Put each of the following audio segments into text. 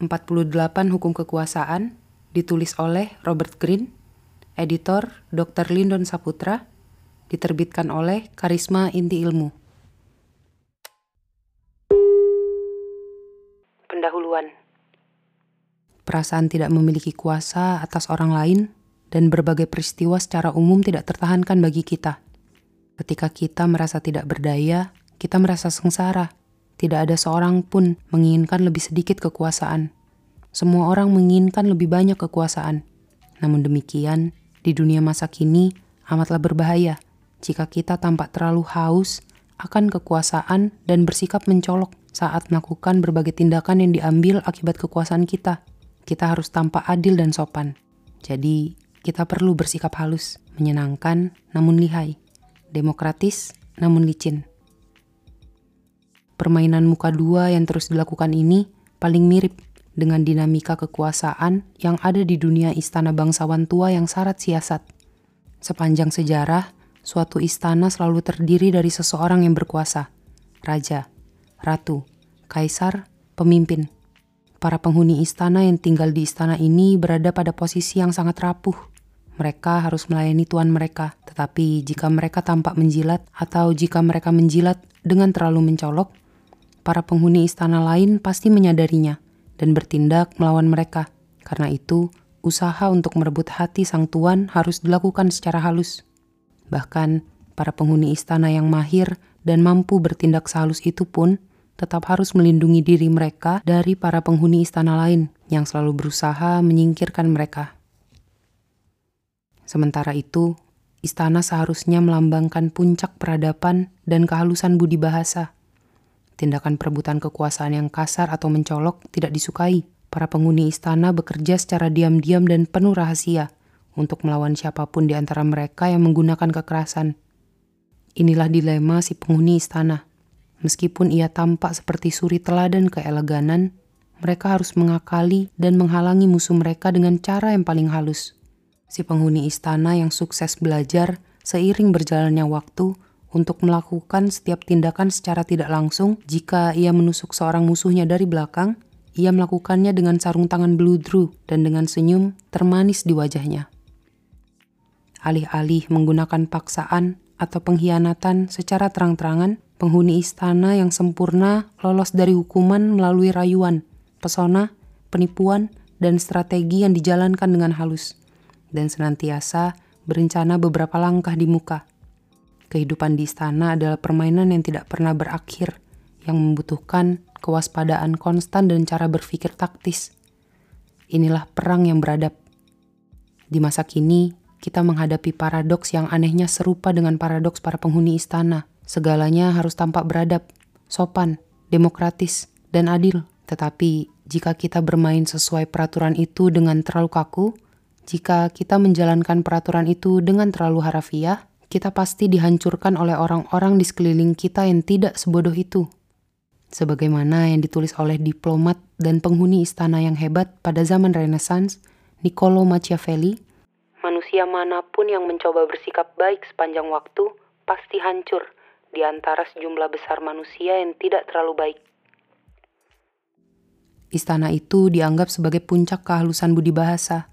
48 Hukum Kekuasaan ditulis oleh Robert Greene, editor Dr. Lindon Saputra, diterbitkan oleh Karisma Inti Ilmu. Pendahuluan Perasaan tidak memiliki kuasa atas orang lain dan berbagai peristiwa secara umum tidak tertahankan bagi kita. Ketika kita merasa tidak berdaya, kita merasa sengsara tidak ada seorang pun menginginkan lebih sedikit kekuasaan. Semua orang menginginkan lebih banyak kekuasaan. Namun demikian, di dunia masa kini amatlah berbahaya jika kita tampak terlalu haus akan kekuasaan dan bersikap mencolok saat melakukan berbagai tindakan yang diambil akibat kekuasaan kita. Kita harus tampak adil dan sopan. Jadi, kita perlu bersikap halus, menyenangkan namun lihai, demokratis namun licin. Permainan muka dua yang terus dilakukan ini paling mirip dengan dinamika kekuasaan yang ada di dunia istana bangsawan tua yang syarat siasat. Sepanjang sejarah, suatu istana selalu terdiri dari seseorang yang berkuasa, raja, ratu, kaisar, pemimpin. Para penghuni istana yang tinggal di istana ini berada pada posisi yang sangat rapuh. Mereka harus melayani tuan mereka, tetapi jika mereka tampak menjilat atau jika mereka menjilat dengan terlalu mencolok, para penghuni istana lain pasti menyadarinya dan bertindak melawan mereka. Karena itu, usaha untuk merebut hati sang tuan harus dilakukan secara halus. Bahkan, para penghuni istana yang mahir dan mampu bertindak sehalus itu pun tetap harus melindungi diri mereka dari para penghuni istana lain yang selalu berusaha menyingkirkan mereka. Sementara itu, istana seharusnya melambangkan puncak peradaban dan kehalusan budi bahasa Tindakan perebutan kekuasaan yang kasar atau mencolok tidak disukai. Para penghuni istana bekerja secara diam-diam dan penuh rahasia untuk melawan siapa pun di antara mereka yang menggunakan kekerasan. Inilah dilema si penghuni istana. Meskipun ia tampak seperti suri teladan keeleganan, mereka harus mengakali dan menghalangi musuh mereka dengan cara yang paling halus. Si penghuni istana yang sukses belajar seiring berjalannya waktu untuk melakukan setiap tindakan secara tidak langsung. Jika ia menusuk seorang musuhnya dari belakang, ia melakukannya dengan sarung tangan bludru dan dengan senyum termanis di wajahnya. Alih-alih menggunakan paksaan atau pengkhianatan secara terang-terangan, penghuni istana yang sempurna lolos dari hukuman melalui rayuan, pesona, penipuan, dan strategi yang dijalankan dengan halus, dan senantiasa berencana beberapa langkah di muka Kehidupan di istana adalah permainan yang tidak pernah berakhir, yang membutuhkan kewaspadaan konstan dan cara berpikir taktis. Inilah perang yang beradab. Di masa kini, kita menghadapi paradoks yang anehnya serupa dengan paradoks para penghuni istana. Segalanya harus tampak beradab, sopan, demokratis, dan adil. Tetapi jika kita bermain sesuai peraturan itu dengan terlalu kaku, jika kita menjalankan peraturan itu dengan terlalu harafiah, kita pasti dihancurkan oleh orang-orang di sekeliling kita yang tidak sebodoh itu. Sebagaimana yang ditulis oleh diplomat dan penghuni istana yang hebat pada zaman Renaissance, Niccolo Machiavelli, manusia mana pun yang mencoba bersikap baik sepanjang waktu pasti hancur di antara sejumlah besar manusia yang tidak terlalu baik. Istana itu dianggap sebagai puncak kehalusan budi bahasa,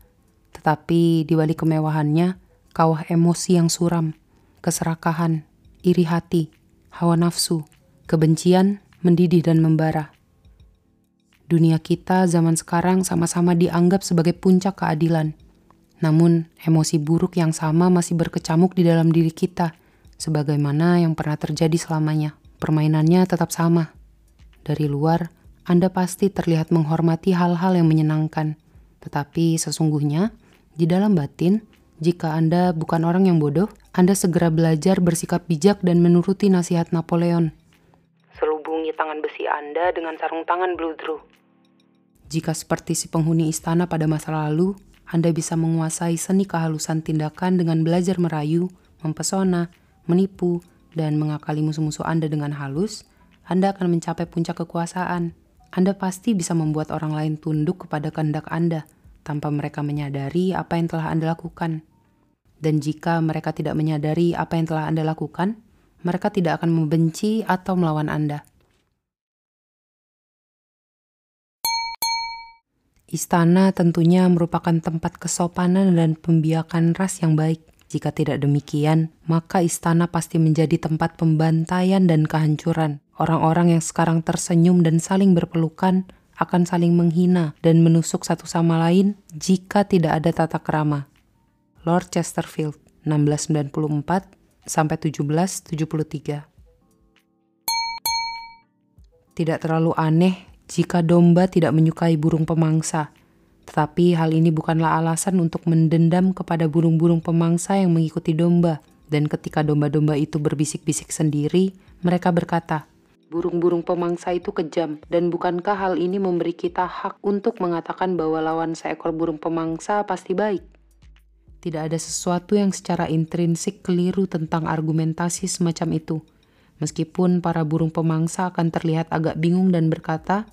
tetapi di balik kemewahannya, kawah emosi yang suram keserakahan, iri hati, hawa nafsu, kebencian, mendidih dan membara. Dunia kita zaman sekarang sama-sama dianggap sebagai puncak keadilan. Namun, emosi buruk yang sama masih berkecamuk di dalam diri kita, sebagaimana yang pernah terjadi selamanya. Permainannya tetap sama. Dari luar, Anda pasti terlihat menghormati hal-hal yang menyenangkan, tetapi sesungguhnya di dalam batin jika Anda bukan orang yang bodoh, Anda segera belajar bersikap bijak dan menuruti nasihat Napoleon. Selubungi tangan besi Anda dengan sarung tangan bludru. Jika seperti si penghuni istana pada masa lalu, Anda bisa menguasai seni kehalusan tindakan dengan belajar merayu, mempesona, menipu, dan mengakali musuh-musuh Anda dengan halus, Anda akan mencapai puncak kekuasaan. Anda pasti bisa membuat orang lain tunduk kepada kehendak Anda – tanpa mereka menyadari apa yang telah Anda lakukan. Dan jika mereka tidak menyadari apa yang telah Anda lakukan, mereka tidak akan membenci atau melawan Anda. Istana tentunya merupakan tempat kesopanan dan pembiakan ras yang baik. Jika tidak demikian, maka istana pasti menjadi tempat pembantaian dan kehancuran. Orang-orang yang sekarang tersenyum dan saling berpelukan akan saling menghina dan menusuk satu sama lain jika tidak ada tata kerama. Lord Chesterfield, 1694 sampai 1773. Tidak terlalu aneh jika domba tidak menyukai burung pemangsa. Tetapi hal ini bukanlah alasan untuk mendendam kepada burung-burung pemangsa yang mengikuti domba. Dan ketika domba-domba itu berbisik-bisik sendiri, mereka berkata, Burung-burung pemangsa itu kejam, dan bukankah hal ini memberi kita hak untuk mengatakan bahwa lawan seekor burung pemangsa pasti baik? Tidak ada sesuatu yang secara intrinsik keliru tentang argumentasi semacam itu. Meskipun para burung pemangsa akan terlihat agak bingung dan berkata,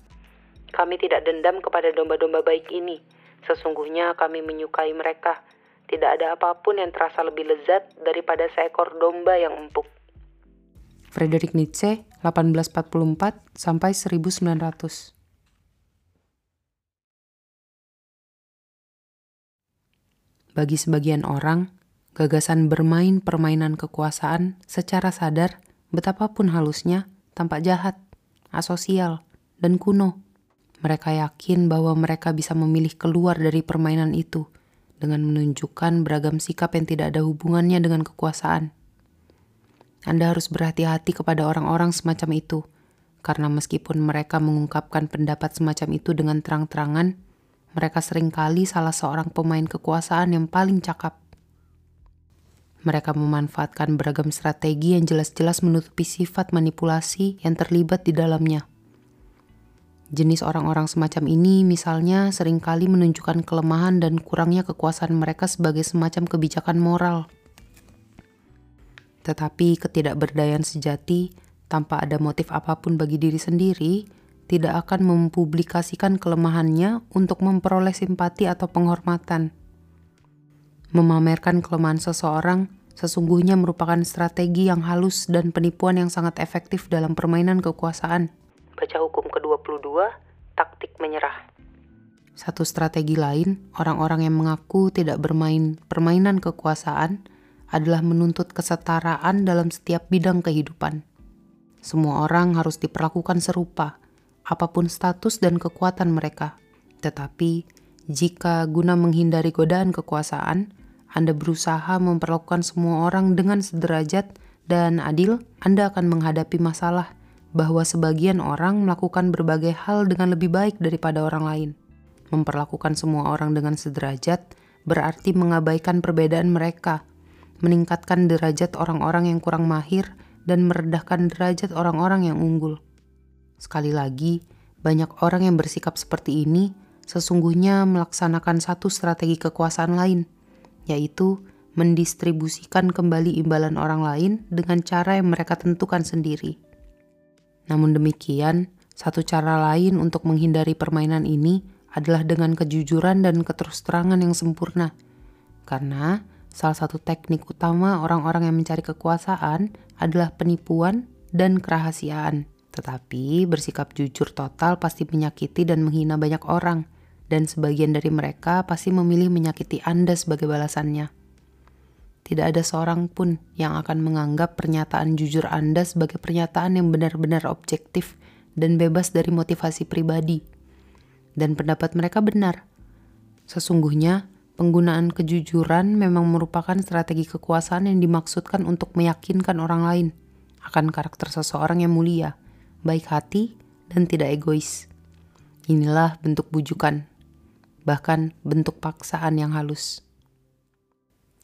kami tidak dendam kepada domba-domba baik ini. Sesungguhnya kami menyukai mereka. Tidak ada apa pun yang terasa lebih lezat daripada seekor domba yang empuk. Friedrich Nietzsche, 1844 sampai 1900. Bagi sebagian orang, gagasan bermain permainan kekuasaan secara sadar betapapun halusnya tampak jahat, asosial, dan kuno. Mereka yakin bahwa mereka bisa memilih keluar dari permainan itu dengan menunjukkan beragam sikap yang tidak ada hubungannya dengan kekuasaan. Anda harus berhati-hati kepada orang-orang semacam itu, karena meskipun mereka mengungkapkan pendapat semacam itu dengan terang-terangan, mereka sering kali salah seorang pemain kekuasaan yang paling cakap. Mereka memanfaatkan beragam strategi yang jelas-jelas menutupi sifat manipulasi yang terlibat di dalamnya. Jenis orang-orang semacam ini misalnya sering kali menunjukkan kelemahan dan kurangnya kekuasaan mereka sebagai semacam kebijakan moral. Tetapi ketidakberdayaan sejati tanpa ada motif apa pun bagi diri sendiri tidak akan mempublikasikan kelemahannya untuk memperoleh simpati atau penghormatan. Memamerkan kelemahan seseorang sesungguhnya merupakan strategi yang halus dan penipuan yang sangat efektif dalam permainan kekuasaan. Baca hukum ke-22, taktik menyerah. Satu strategi lain, orang-orang yang mengaku tidak bermain permainan kekuasaan adalah menuntut kesetaraan dalam setiap bidang kehidupan. Semua orang harus diperlakukan serupa, apa pun status dan kekuatan mereka. Tetapi, jika guna menghindari godaan kekuasaan, Anda berusaha memperlakukan semua orang dengan sederajat dan adil, Anda akan menghadapi masalah bahwa sebagian orang melakukan berbagai hal dengan lebih baik daripada orang lain. Memperlakukan semua orang dengan sederajat berarti mengabaikan perbedaan mereka, meningkatkan derajat orang-orang yang kurang mahir, dan merendahkan derajat orang-orang yang unggul. Sekali lagi, banyak orang yang bersikap seperti ini sesungguhnya melaksanakan satu strategi kekuasaan lain, yaitu mendistribusikan kembali imbalan orang lain dengan cara yang mereka tentukan sendiri. Namun demikian, satu cara lain untuk menghindari permainan ini adalah dengan kejujuran dan keterus-terangan yang sempurna. Karena salah satu teknik utama orang-orang yang mencari kekuasaan adalah penipuan dan kerahasiaan. Tetapi bersikap jujur total pasti menyakiti dan menghina banyak orang, dan sebagian dari mereka pasti memilih menyakiti Anda sebagai balasannya. Tidak ada seorang pun yang akan menganggap pernyataan jujur Anda sebagai pernyataan yang benar-benar objektif dan bebas dari motivasi pribadi. Dan pendapat mereka benar. Sesungguhnya, penggunaan kejujuran memang merupakan strategi kekuasaan yang dimaksudkan untuk meyakinkan orang lain akan karakter seseorang yang mulia, baik hati, dan tidak egois. Inilah bentuk bujukan, bahkan bentuk paksaan yang halus.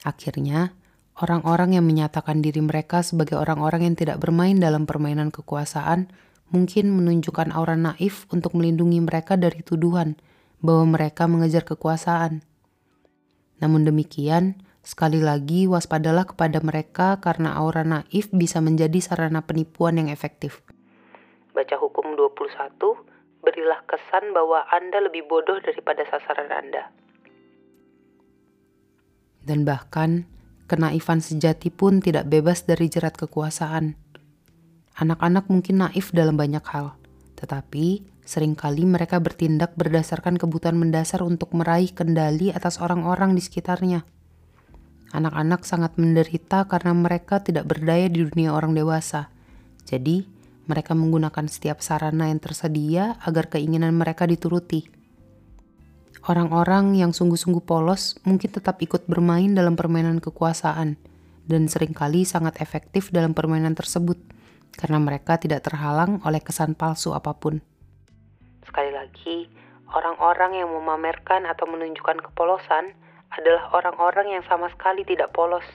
Akhirnya, orang-orang yang menyatakan diri mereka sebagai orang-orang yang tidak bermain dalam permainan kekuasaan mungkin menunjukkan aura naif untuk melindungi mereka dari tuduhan bahwa mereka mengejar kekuasaan. Namun demikian, sekali lagi waspadalah kepada mereka karena aura naif bisa menjadi sarana penipuan yang efektif. Baca hukum 21, berilah kesan bahwa Anda lebih bodoh daripada sasaran Anda dan bahkan kenaifan sejati pun tidak bebas dari jerat kekuasaan. Anak-anak mungkin naif dalam banyak hal, tetapi Seringkali mereka bertindak berdasarkan kebutuhan mendasar untuk meraih kendali atas orang-orang di sekitarnya. Anak-anak sangat menderita karena mereka tidak berdaya di dunia orang dewasa. Jadi, mereka menggunakan setiap sarana yang tersedia agar keinginan mereka dituruti. Orang-orang yang sungguh-sungguh polos mungkin tetap ikut bermain dalam permainan kekuasaan dan sering kali sangat efektif dalam permainan tersebut karena mereka tidak terhalang oleh kesan palsu apa pun. Lagi, orang-orang yang memamerkan atau menunjukkan kepolosan adalah orang-orang yang sama sekali tidak polos.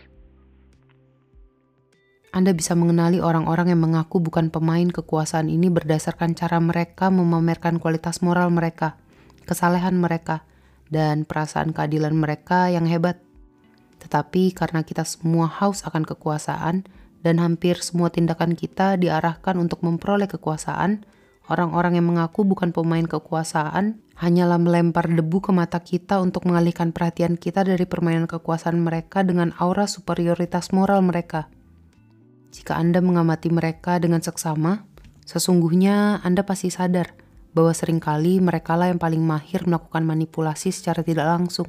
Anda bisa mengenali orang-orang yang mengaku bukan pemain kekuasaan ini berdasarkan cara mereka memamerkan kualitas moral mereka, kesalehan mereka, dan perasaan keadilan mereka yang hebat. Tetapi karena kita semua haus akan kekuasaan dan hampir semua tindakan kita diarahkan untuk memperoleh kekuasaan, orang-orang yang mengaku bukan pemain kekuasaan hanyalah melempar debu ke mata kita untuk mengalihkan perhatian kita dari permainan kekuasaan mereka dengan aura superioritas moral mereka. Jika Anda mengamati mereka dengan seksama, sesungguhnya Anda pasti sadar bahwa sering kali merekalah yang paling mahir melakukan manipulasi secara tidak langsung.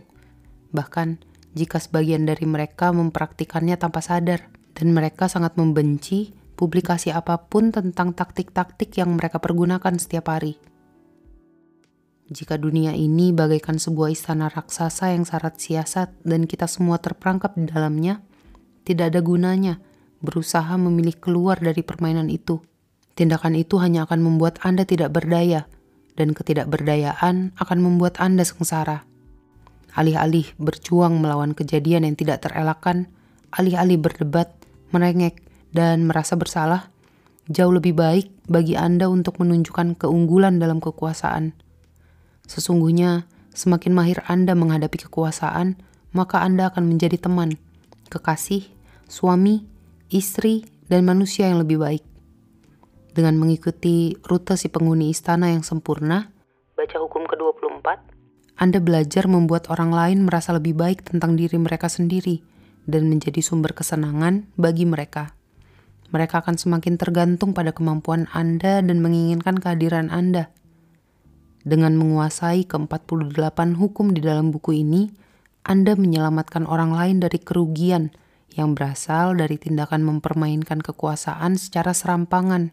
Bahkan, jika sebagian dari mereka mempraktikannya tanpa sadar, dan mereka sangat membenci publikasi apa pun tentang taktik-taktik yang mereka pergunakan setiap hari. Jika dunia ini bagaikan sebuah istana raksasa yang syarat siasat dan kita semua terperangkap di dalamnya, tidak ada gunanya berusaha memilih keluar dari permainan itu. Tindakan itu hanya akan membuat Anda tidak berdaya, dan ketidakberdayaan akan membuat Anda sengsara. Alih-alih berjuang melawan kejadian yang tidak terelakkan, alih-alih berdebat, merengek, dan merasa bersalah, jauh lebih baik bagi Anda untuk menunjukkan keunggulan dalam kekuasaan. Sesungguhnya, semakin mahir Anda menghadapi kekuasaan, maka Anda akan menjadi teman, kekasih, suami, istri, dan manusia yang lebih baik. Dengan mengikuti rute si penghuni istana yang sempurna, baca hukum ke-24, Anda belajar membuat orang lain merasa lebih baik tentang diri mereka sendiri dan menjadi sumber kesenangan bagi mereka. Mereka akan semakin tergantung pada kemampuan Anda dan menginginkan kehadiran Anda. Dengan menguasai ke-48 hukum di dalam buku ini, Anda menyelamatkan orang lain dari kerugian yang berasal dari tindakan mempermainkan kekuasaan secara serampangan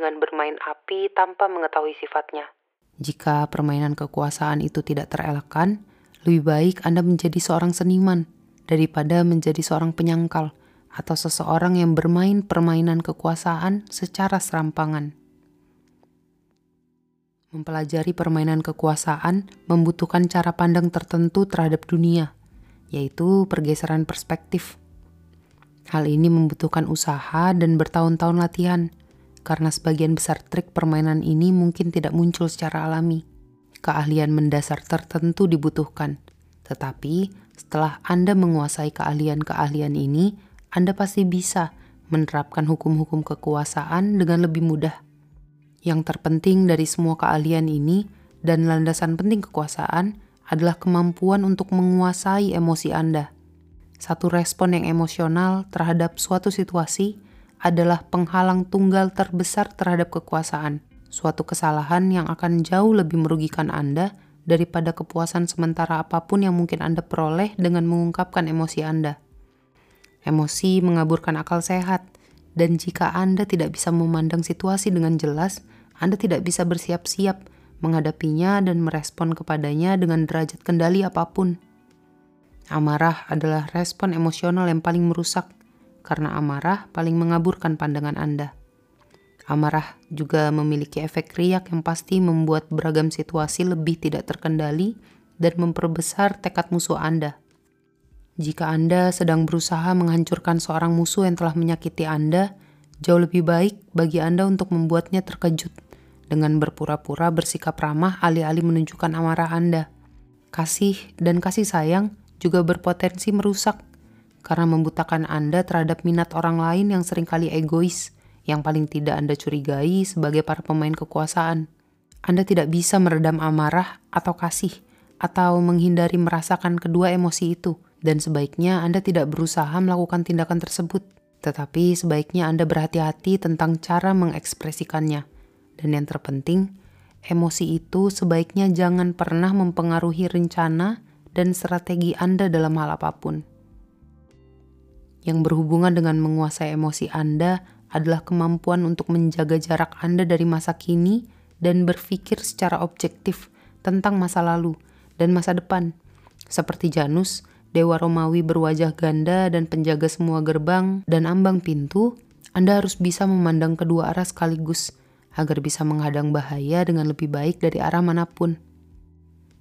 dengan bermain api tanpa mengetahui sifatnya. Jika permainan kekuasaan itu tidak terelakkan, lebih baik Anda menjadi seorang seniman daripada menjadi seorang penyangkal atau seseorang yang bermain permainan kekuasaan secara serampangan. Mempelajari permainan kekuasaan membutuhkan cara pandang tertentu terhadap dunia, yaitu pergeseran perspektif Hal ini membutuhkan usaha dan bertahun-tahun latihan, karena sebagian besar trik permainan ini mungkin tidak muncul secara alami. Keahlian mendasar tertentu dibutuhkan, tetapi setelah Anda menguasai keahlian-keahlian ini, Anda pasti bisa menerapkan hukum-hukum kekuasaan dengan lebih mudah. Yang terpenting dari semua keahlian ini dan landasan penting kekuasaan adalah kemampuan untuk menguasai emosi Anda satu respon yang emosional terhadap suatu situasi adalah penghalang tunggal terbesar terhadap kekuasaan. Suatu kesalahan yang akan jauh lebih merugikan Anda daripada kepuasan sementara apa pun yang mungkin Anda peroleh dengan mengungkapkan emosi Anda. Emosi mengaburkan akal sehat, dan jika Anda tidak bisa memandang situasi dengan jelas, Anda tidak bisa bersiap-siap menghadapinya dan merespon kepadanya dengan derajat kendali apa pun. Amarah adalah respon emosional yang paling merusak, karena amarah paling mengaburkan pandangan Anda. Amarah juga memiliki efek riak yang pasti membuat beragam situasi lebih tidak terkendali dan memperbesar tekad musuh Anda. Jika Anda sedang berusaha menghancurkan seorang musuh yang telah menyakiti Anda, jauh lebih baik bagi Anda untuk membuatnya terkejut dengan berpura-pura bersikap ramah alih-alih menunjukkan amarah Anda. Kasih dan kasih sayang juga berpotensi merusak karena membutakan Anda terhadap minat orang lain yang sering kali egois, yang paling tidak Anda curigai sebagai para pemain kekuasaan. Anda tidak bisa meredam amarah atau kasih, atau menghindari merasakan kedua emosi itu, dan sebaiknya Anda tidak berusaha melakukan tindakan tersebut. Tetapi sebaiknya Anda berhati-hati tentang cara mengekspresikannya. Dan yang terpenting, emosi itu sebaiknya jangan pernah mempengaruhi rencana dan strategi Anda dalam hal apa pun. Yang berhubungan dengan menguasai emosi Anda adalah kemampuan untuk menjaga jarak Anda dari masa kini dan berpikir secara objektif tentang masa lalu dan masa depan. Seperti Janus, dewa Romawi berwajah ganda dan penjaga semua gerbang dan ambang pintu, Anda harus bisa memandang kedua arah sekaligus agar bisa menghadang bahaya dengan lebih baik dari arah mana pun.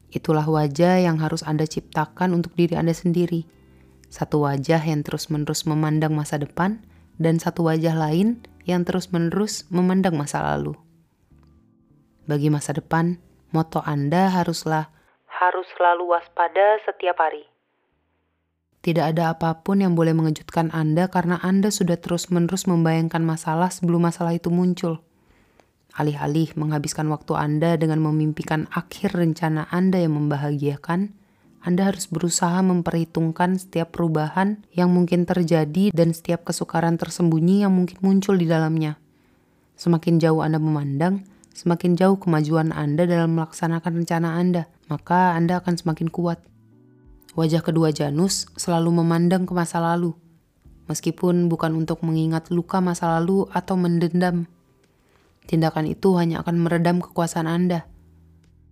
Itulah wajah yang harus Anda ciptakan untuk diri Anda sendiri. Satu wajah yang terus-menerus memandang masa depan, dan satu wajah lain yang terus-menerus memandang masa lalu. Bagi masa depan, moto Anda haruslah harus selalu waspada setiap hari. Tidak ada apa pun yang boleh mengejutkan Anda karena Anda sudah terus-menerus membayangkan masalah sebelum masalah itu muncul. Alih-alih menghabiskan waktu Anda dengan memimpikan akhir rencana Anda yang membahagiakan, Anda harus berusaha memperhitungkan setiap perubahan yang mungkin terjadi dan setiap kesukaran tersembunyi yang mungkin muncul di dalamnya. Semakin jauh Anda memandang, semakin jauh kemajuan Anda dalam melaksanakan rencana Anda, maka Anda akan semakin kuat. Wajah kedua Janus selalu memandang ke masa lalu, meskipun bukan untuk mengingat luka masa lalu atau mendendam tindakan itu hanya akan meredam kekuasaan Anda.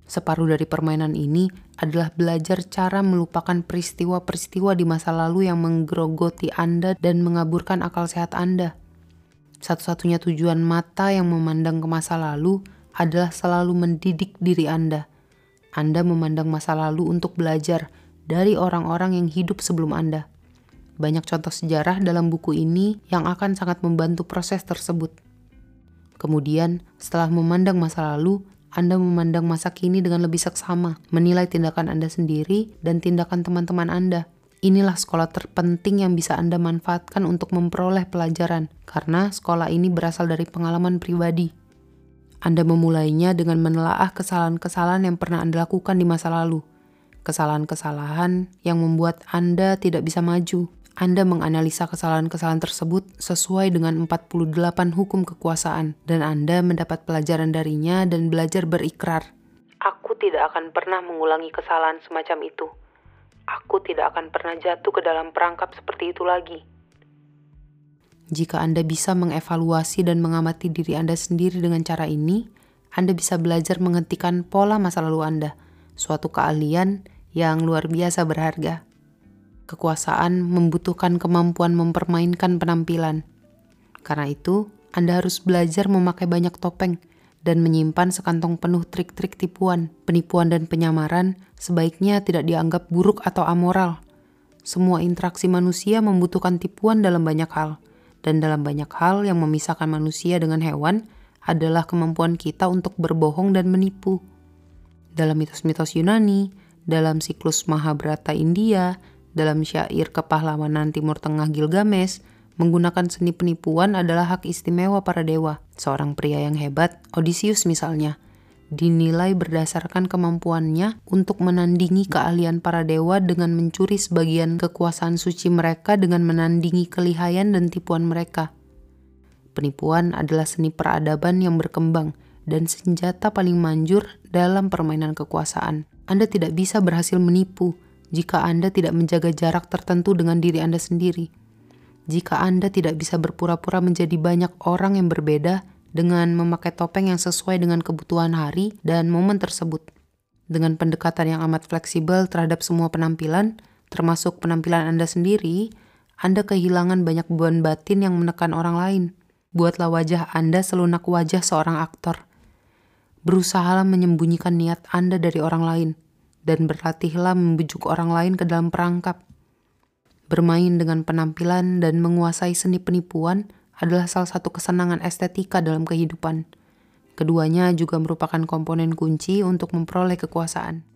Separuh dari permainan ini adalah belajar cara melupakan peristiwa-peristiwa di masa lalu yang menggerogoti Anda dan mengaburkan akal sehat Anda. Satu-satunya tujuan mata yang memandang ke masa lalu adalah selalu mendidik diri Anda. Anda memandang masa lalu untuk belajar dari orang-orang yang hidup sebelum Anda. Banyak contoh sejarah dalam buku ini yang akan sangat membantu proses tersebut. Kemudian, setelah memandang masa lalu, Anda memandang masa kini dengan lebih seksama, menilai tindakan Anda sendiri dan tindakan teman-teman Anda. Inilah sekolah terpenting yang bisa Anda manfaatkan untuk memperoleh pelajaran, karena sekolah ini berasal dari pengalaman pribadi. Anda memulainya dengan menelaah kesalahan-kesalahan yang pernah Anda lakukan di masa lalu, kesalahan-kesalahan yang membuat Anda tidak bisa maju, anda menganalisa kesalahan-kesalahan tersebut sesuai dengan 48 hukum kekuasaan, dan Anda mendapat pelajaran darinya dan belajar berikrar. Aku tidak akan pernah mengulangi kesalahan semacam itu. Aku tidak akan pernah jatuh ke dalam perangkap seperti itu lagi. Jika Anda bisa mengevaluasi dan mengamati diri Anda sendiri dengan cara ini, Anda bisa belajar menghentikan pola masa lalu Anda, suatu keahlian yang luar biasa berharga. Kekuasaan membutuhkan kemampuan mempermainkan penampilan. Karena itu, Anda harus belajar memakai banyak topeng dan menyimpan sekantong penuh trik-trik tipuan, penipuan dan penyamaran sebaiknya tidak dianggap buruk atau amoral. Semua interaksi manusia membutuhkan tipuan dalam banyak hal, dan dalam banyak hal yang memisahkan manusia dengan hewan adalah kemampuan kita untuk berbohong dan menipu. Dalam mitos-mitos Yunani, dalam siklus Mahabharata India, dalam syair kepahlawanan Timur Tengah Gilgamesh, menggunakan seni penipuan adalah hak istimewa para dewa. Seorang pria yang hebat, Odysseus misalnya, dinilai berdasarkan kemampuannya untuk menandingi keahlian para dewa dengan mencuri sebagian kekuasaan suci mereka dengan menandingi kelihayan dan tipuan mereka. Penipuan adalah seni peradaban yang berkembang dan senjata paling manjur dalam permainan kekuasaan. Anda tidak bisa berhasil menipu, jika Anda tidak menjaga jarak tertentu dengan diri Anda sendiri. Jika Anda tidak bisa berpura-pura menjadi banyak orang yang berbeda dengan memakai topeng yang sesuai dengan kebutuhan hari dan momen tersebut. Dengan pendekatan yang amat fleksibel terhadap semua penampilan, termasuk penampilan Anda sendiri, Anda kehilangan banyak beban batin yang menekan orang lain. Buatlah wajah Anda selunak wajah seorang aktor. Berusahalah menyembunyikan niat Anda dari orang lain – dan berlatihlah membujuk orang lain ke dalam perangkap. Bermain dengan penampilan dan menguasai seni penipuan adalah salah satu kesenangan estetika dalam kehidupan. Keduanya juga merupakan komponen kunci untuk memperoleh kekuasaan.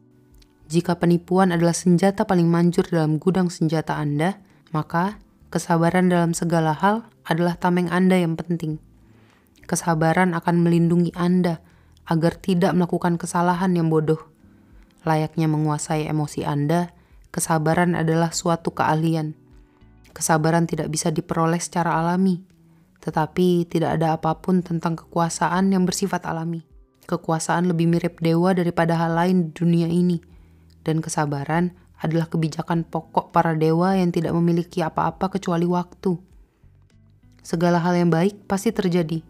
Jika penipuan adalah senjata paling manjur dalam gudang senjata Anda, maka kesabaran dalam segala hal adalah tameng Anda yang penting. Kesabaran akan melindungi Anda agar tidak melakukan kesalahan yang bodoh. Layaknya menguasai emosi Anda, kesabaran adalah suatu keahlian. Kesabaran tidak bisa diperoleh secara alami, tetapi tidak ada apa pun tentang kekuasaan yang bersifat alami. Kekuasaan lebih mirip dewa daripada hal lain di dunia ini, dan kesabaran adalah kebijakan pokok para dewa yang tidak memiliki apa-apa kecuali waktu. Segala hal yang baik pasti terjadi.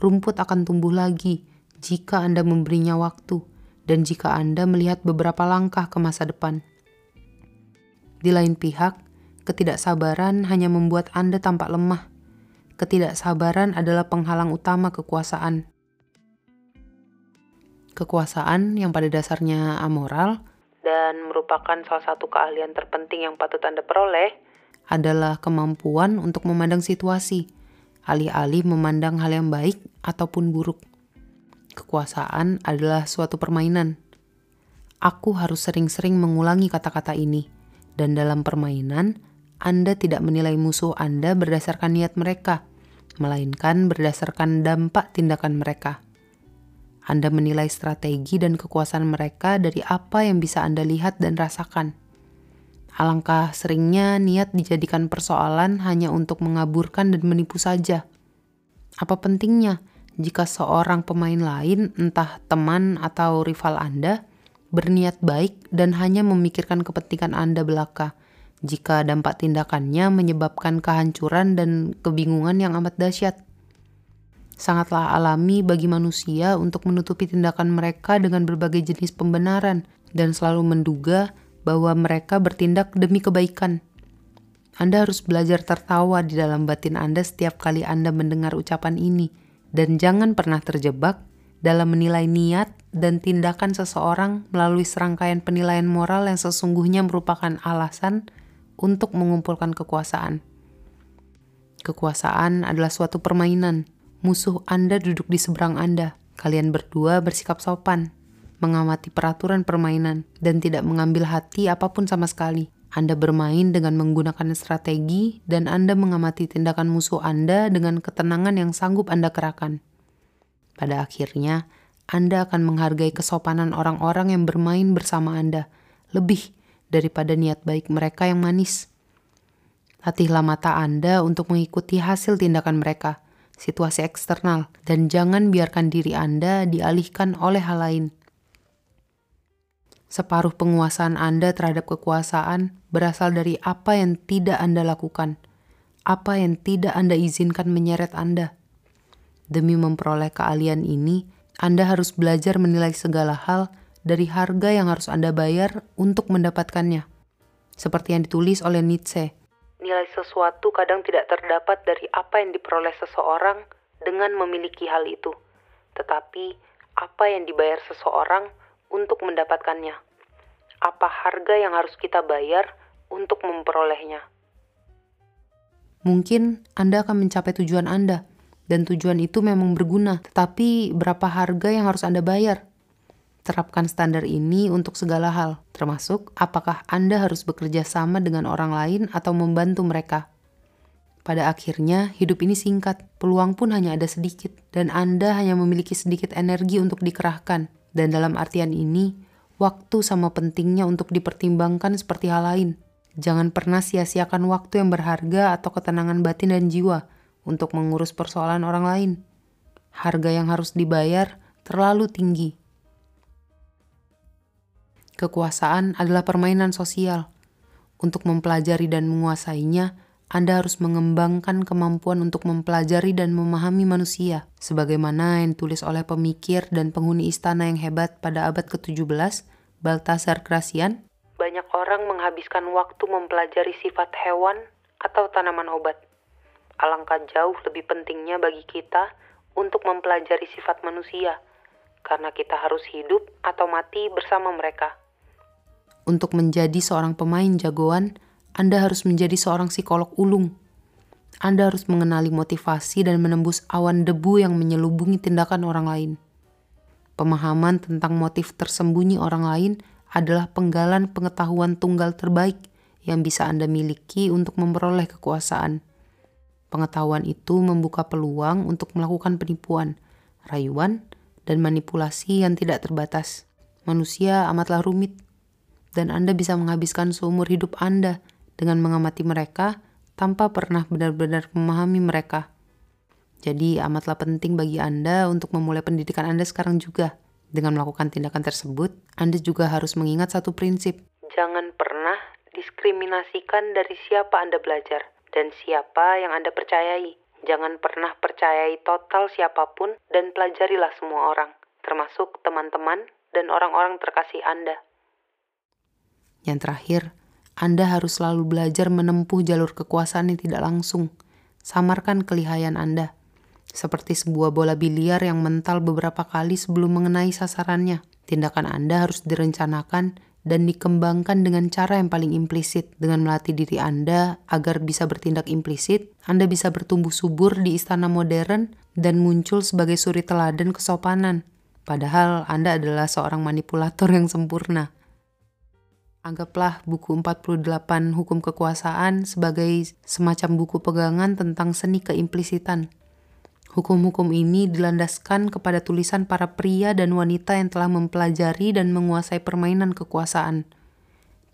Rumput akan tumbuh lagi jika Anda memberinya waktu, dan jika Anda melihat beberapa langkah ke masa depan. Di lain pihak, ketidaksabaran hanya membuat Anda tampak lemah. Ketidaksabaran adalah penghalang utama kekuasaan kekuasaan yang pada dasarnya amoral dan merupakan salah satu keahlian terpenting yang patut Anda peroleh adalah kemampuan untuk memandang situasi, alih-alih memandang hal yang baik ataupun buruk. Kekuasaan adalah suatu permainan. Aku harus sering-sering mengulangi kata-kata ini, dan dalam permainan, Anda tidak menilai musuh Anda berdasarkan niat mereka, melainkan berdasarkan dampak tindakan mereka. Anda menilai strategi dan kekuasaan mereka dari apa yang bisa Anda lihat dan rasakan. Alangkah seringnya niat dijadikan persoalan hanya untuk mengaburkan dan menipu saja. Apa pentingnya jika seorang pemain lain, entah teman atau rival Anda, berniat baik dan hanya memikirkan kepentingan Anda belaka, jika dampak tindakannya menyebabkan kehancuran dan kebingungan yang amat dahsyat? sangatlah alami bagi manusia untuk menutupi tindakan mereka dengan berbagai jenis pembenaran dan selalu menduga bahwa mereka bertindak demi kebaikan. Anda harus belajar tertawa di dalam batin Anda setiap kali Anda mendengar ucapan ini, dan jangan pernah terjebak dalam menilai niat dan tindakan seseorang melalui serangkaian penilaian moral yang sesungguhnya merupakan alasan untuk mengumpulkan kekuasaan. Kekuasaan adalah suatu permainan Musuh Anda duduk di seberang Anda. Kalian berdua bersikap sopan, mengamati peraturan permainan, dan tidak mengambil hati apa pun sama sekali. Anda bermain dengan menggunakan strategi, dan Anda mengamati tindakan musuh Anda dengan ketenangan yang sanggup Anda kerahkan. Pada akhirnya, Anda akan menghargai kesopanan orang-orang yang bermain bersama Anda lebih daripada niat baik mereka yang manis. Latihlah mata Anda untuk mengikuti hasil tindakan mereka situasi eksternal, dan jangan biarkan diri Anda dialihkan oleh hal lain. Separuh penguasaan Anda terhadap kekuasaan berasal dari apa yang tidak Anda lakukan, apa yang tidak Anda izinkan menyeret Anda. Demi memperoleh keahlian ini, Anda harus belajar menilai segala hal dari harga yang harus Anda bayar untuk mendapatkannya. Seperti yang ditulis oleh Nietzsche, Nilai sesuatu kadang tidak terdapat dari apa yang diperoleh seseorang dengan memiliki hal itu, tetapi apa yang dibayar seseorang untuk mendapatkannya. Apa harga yang harus kita bayar untuk memperolehnya? Mungkin Anda akan mencapai tujuan Anda, dan tujuan itu memang berguna, tetapi berapa harga yang harus Anda bayar? Terapkan standar ini untuk segala hal, termasuk apakah Anda harus bekerja sama dengan orang lain atau membantu mereka. Pada akhirnya, hidup ini singkat, peluang pun hanya ada sedikit, dan Anda hanya memiliki sedikit energi untuk dikerahkan. Dan dalam artian ini, waktu sama pentingnya untuk dipertimbangkan seperti hal lain. Jangan pernah sia-siakan waktu yang berharga atau ketenangan batin dan jiwa untuk mengurus persoalan orang lain. Harga yang harus dibayar terlalu tinggi Kekuasaan adalah permainan sosial. Untuk mempelajari dan menguasainya, Anda harus mengembangkan kemampuan untuk mempelajari dan memahami manusia, sebagaimana yang ditulis oleh pemikir dan penghuni istana yang hebat pada abad ke-17, Baltasar Krasian. Banyak orang menghabiskan waktu mempelajari sifat hewan atau tanaman obat. Alangkah jauh lebih pentingnya bagi kita untuk mempelajari sifat manusia, karena kita harus hidup atau mati bersama mereka. Untuk menjadi seorang pemain jagoan, Anda harus menjadi seorang psikolog ulung. Anda harus mengenali motivasi dan menembus awan debu yang menyelubungi tindakan orang lain. Pemahaman tentang motif tersembunyi orang lain adalah penggalan pengetahuan tunggal terbaik yang bisa Anda miliki untuk memperoleh kekuasaan. Pengetahuan itu membuka peluang untuk melakukan penipuan, rayuan, dan manipulasi yang tidak terbatas. Manusia amatlah rumit, dan Anda bisa menghabiskan seumur hidup Anda dengan mengamati mereka tanpa pernah benar-benar memahami mereka. Jadi amatlah penting bagi Anda untuk memulai pendidikan Anda sekarang juga. Dengan melakukan tindakan tersebut, Anda juga harus mengingat satu prinsip. Jangan pernah diskriminasikan dari siapa Anda belajar dan siapa yang Anda percayai. Jangan pernah percayai total siapa pun dan pelajarilah semua orang, termasuk teman-teman dan orang-orang terkasih Anda. Yang terakhir, Anda harus selalu belajar menempuh jalur kekuasaan yang tidak langsung. Samarkan kelihayan Anda seperti sebuah bola biliar yang mental beberapa kali sebelum mengenai sasarannya. Tindakan Anda harus direncanakan dan dikembangkan dengan cara yang paling implisit. Dengan melatih diri Anda agar bisa bertindak implisit, Anda bisa bertumbuh subur di istana modern dan muncul sebagai suri teladan kesopanan. Padahal Anda adalah seorang manipulator yang sempurna. Anggaplah buku 48 Hukum Kekuasaan sebagai semacam buku pegangan tentang seni keimplisitan. Hukum-hukum ini dilandaskan kepada tulisan para pria dan wanita yang telah mempelajari dan menguasai permainan kekuasaan.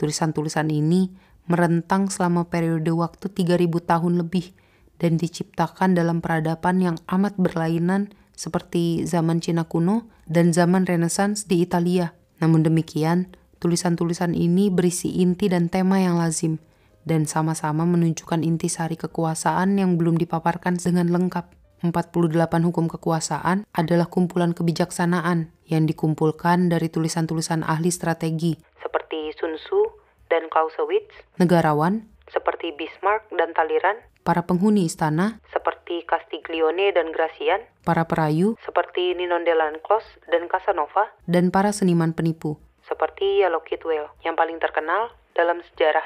Tulisan-tulisan ini merentang selama periode waktu 3000 tahun lebih dan diciptakan dalam peradaban yang amat berlainan seperti zaman Cina kuno dan zaman Renaissance di Italia. Namun demikian, tulisan-tulisan ini berisi inti dan tema yang lazim dan sama-sama menunjukkan intisari kekuasaan yang belum dipaparkan dengan lengkap. 48 hukum kekuasaan adalah kumpulan kebijaksanaan yang dikumpulkan dari tulisan-tulisan ahli strategi seperti Sun Tzu dan Clausewitz, negarawan seperti Bismarck dan Talleyrand, para penghuni istana seperti Castiglione dan Gracian, para perayu seperti Ninon de Lanclos dan Casanova, dan para seniman penipu seperti Yellow Kidwell yang paling terkenal dalam sejarah.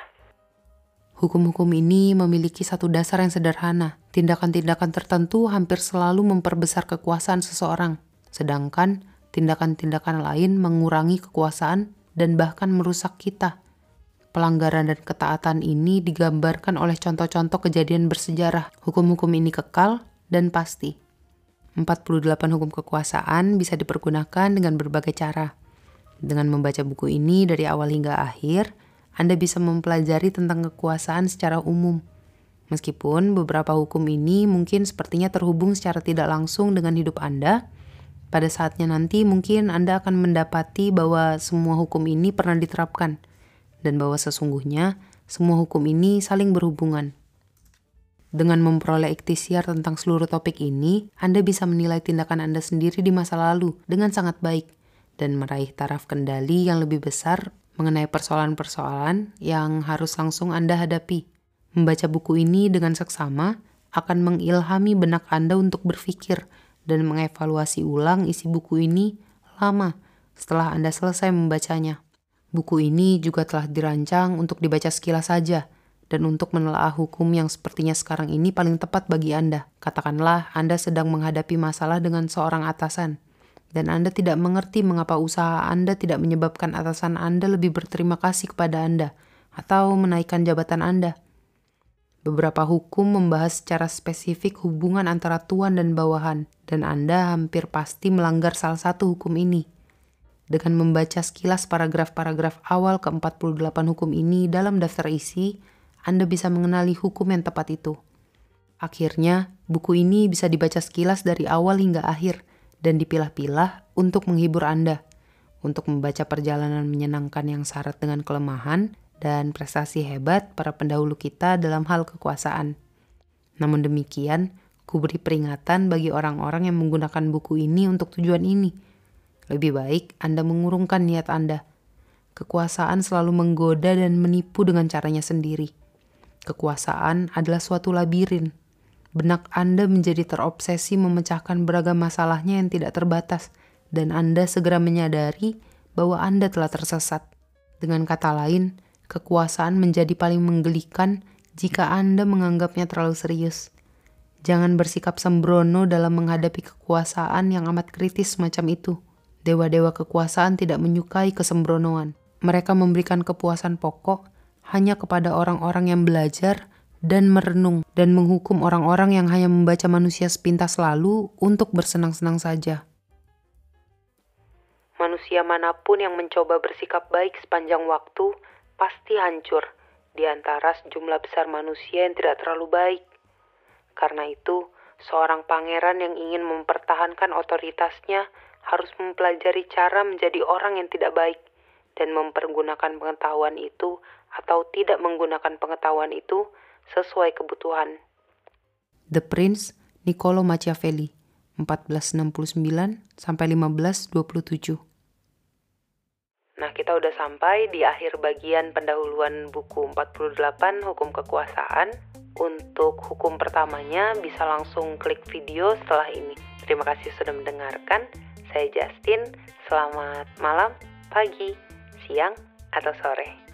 Hukum-hukum ini memiliki satu dasar yang sederhana. Tindakan-tindakan tertentu hampir selalu memperbesar kekuasaan seseorang, sedangkan tindakan-tindakan lain mengurangi kekuasaan dan bahkan merusak kita. Pelanggaran dan ketaatan ini digambarkan oleh contoh-contoh kejadian bersejarah. Hukum-hukum ini kekal dan pasti. 48 hukum kekuasaan bisa dipergunakan dengan berbagai cara. Dengan membaca buku ini dari awal hingga akhir, anda bisa mempelajari tentang kekuasaan secara umum. Meskipun beberapa hukum ini mungkin sepertinya terhubung secara tidak langsung dengan hidup Anda, pada saatnya nanti mungkin Anda akan mendapati bahwa semua hukum ini pernah diterapkan, dan bahwa sesungguhnya semua hukum ini saling berhubungan. Dengan memperoleh iktisiar tentang seluruh topik ini, Anda bisa menilai tindakan Anda sendiri di masa lalu dengan sangat baik dan meraih taraf kendali yang lebih besar mengenai persoalan-persoalan yang harus langsung Anda hadapi. Membaca buku ini dengan seksama akan mengilhami benak Anda untuk berpikir dan mengevaluasi ulang isi buku ini lama setelah Anda selesai membacanya. Buku ini juga telah dirancang untuk dibaca sekilas saja dan untuk menelaah hukum yang sepertinya sekarang ini paling tepat bagi Anda. Katakanlah Anda sedang menghadapi masalah dengan seorang atasan dan Anda tidak mengerti mengapa usaha Anda tidak menyebabkan atasan Anda lebih berterima kasih kepada Anda atau menaikkan jabatan Anda. Beberapa hukum membahas secara spesifik hubungan antara tuan dan bawahan, dan Anda hampir pasti melanggar salah satu hukum ini. Dengan membaca sekilas paragraf-paragraf awal ke-48 hukum ini dalam daftar isi, Anda bisa mengenali hukum yang tepat itu. Akhirnya, buku ini bisa dibaca sekilas dari awal hingga akhir – dan dipilah-pilah untuk menghibur Anda, untuk membaca perjalanan menyenangkan yang syarat dengan kelemahan dan prestasi hebat para pendahulu kita dalam hal kekuasaan. Namun demikian, ku beri peringatan bagi orang-orang yang menggunakan buku ini untuk tujuan ini. Lebih baik Anda mengurungkan niat Anda. Kekuasaan selalu menggoda dan menipu dengan caranya sendiri. Kekuasaan adalah suatu labirin benak Anda menjadi terobsesi memecahkan beragam masalahnya yang tidak terbatas, dan Anda segera menyadari bahwa Anda telah tersesat. Dengan kata lain, kekuasaan menjadi paling menggelikan jika Anda menganggapnya terlalu serius. Jangan bersikap sembrono dalam menghadapi kekuasaan yang amat kritis semacam itu. Dewa-dewa kekuasaan tidak menyukai kesembronoan. Mereka memberikan kepuasan pokok hanya kepada orang-orang yang belajar dan merenung dan menghukum orang-orang yang hanya membaca manusia sepintas lalu untuk bersenang-senang saja. Manusia mana pun yang mencoba bersikap baik sepanjang waktu pasti hancur di antara sejumlah besar manusia yang tidak terlalu baik. Karena itu, seorang pangeran yang ingin mempertahankan otoritasnya harus mempelajari cara menjadi orang yang tidak baik dan mempergunakan pengetahuan itu atau tidak menggunakan pengetahuan itu sesuai kebutuhan. The Prince Niccolo Machiavelli 1469 sampai 1527. Nah, kita udah sampai di akhir bagian pendahuluan buku 48 Hukum Kekuasaan. Untuk hukum pertamanya bisa langsung klik video setelah ini. Terima kasih sudah mendengarkan. Saya Justin. Selamat malam, pagi, siang, atau sore.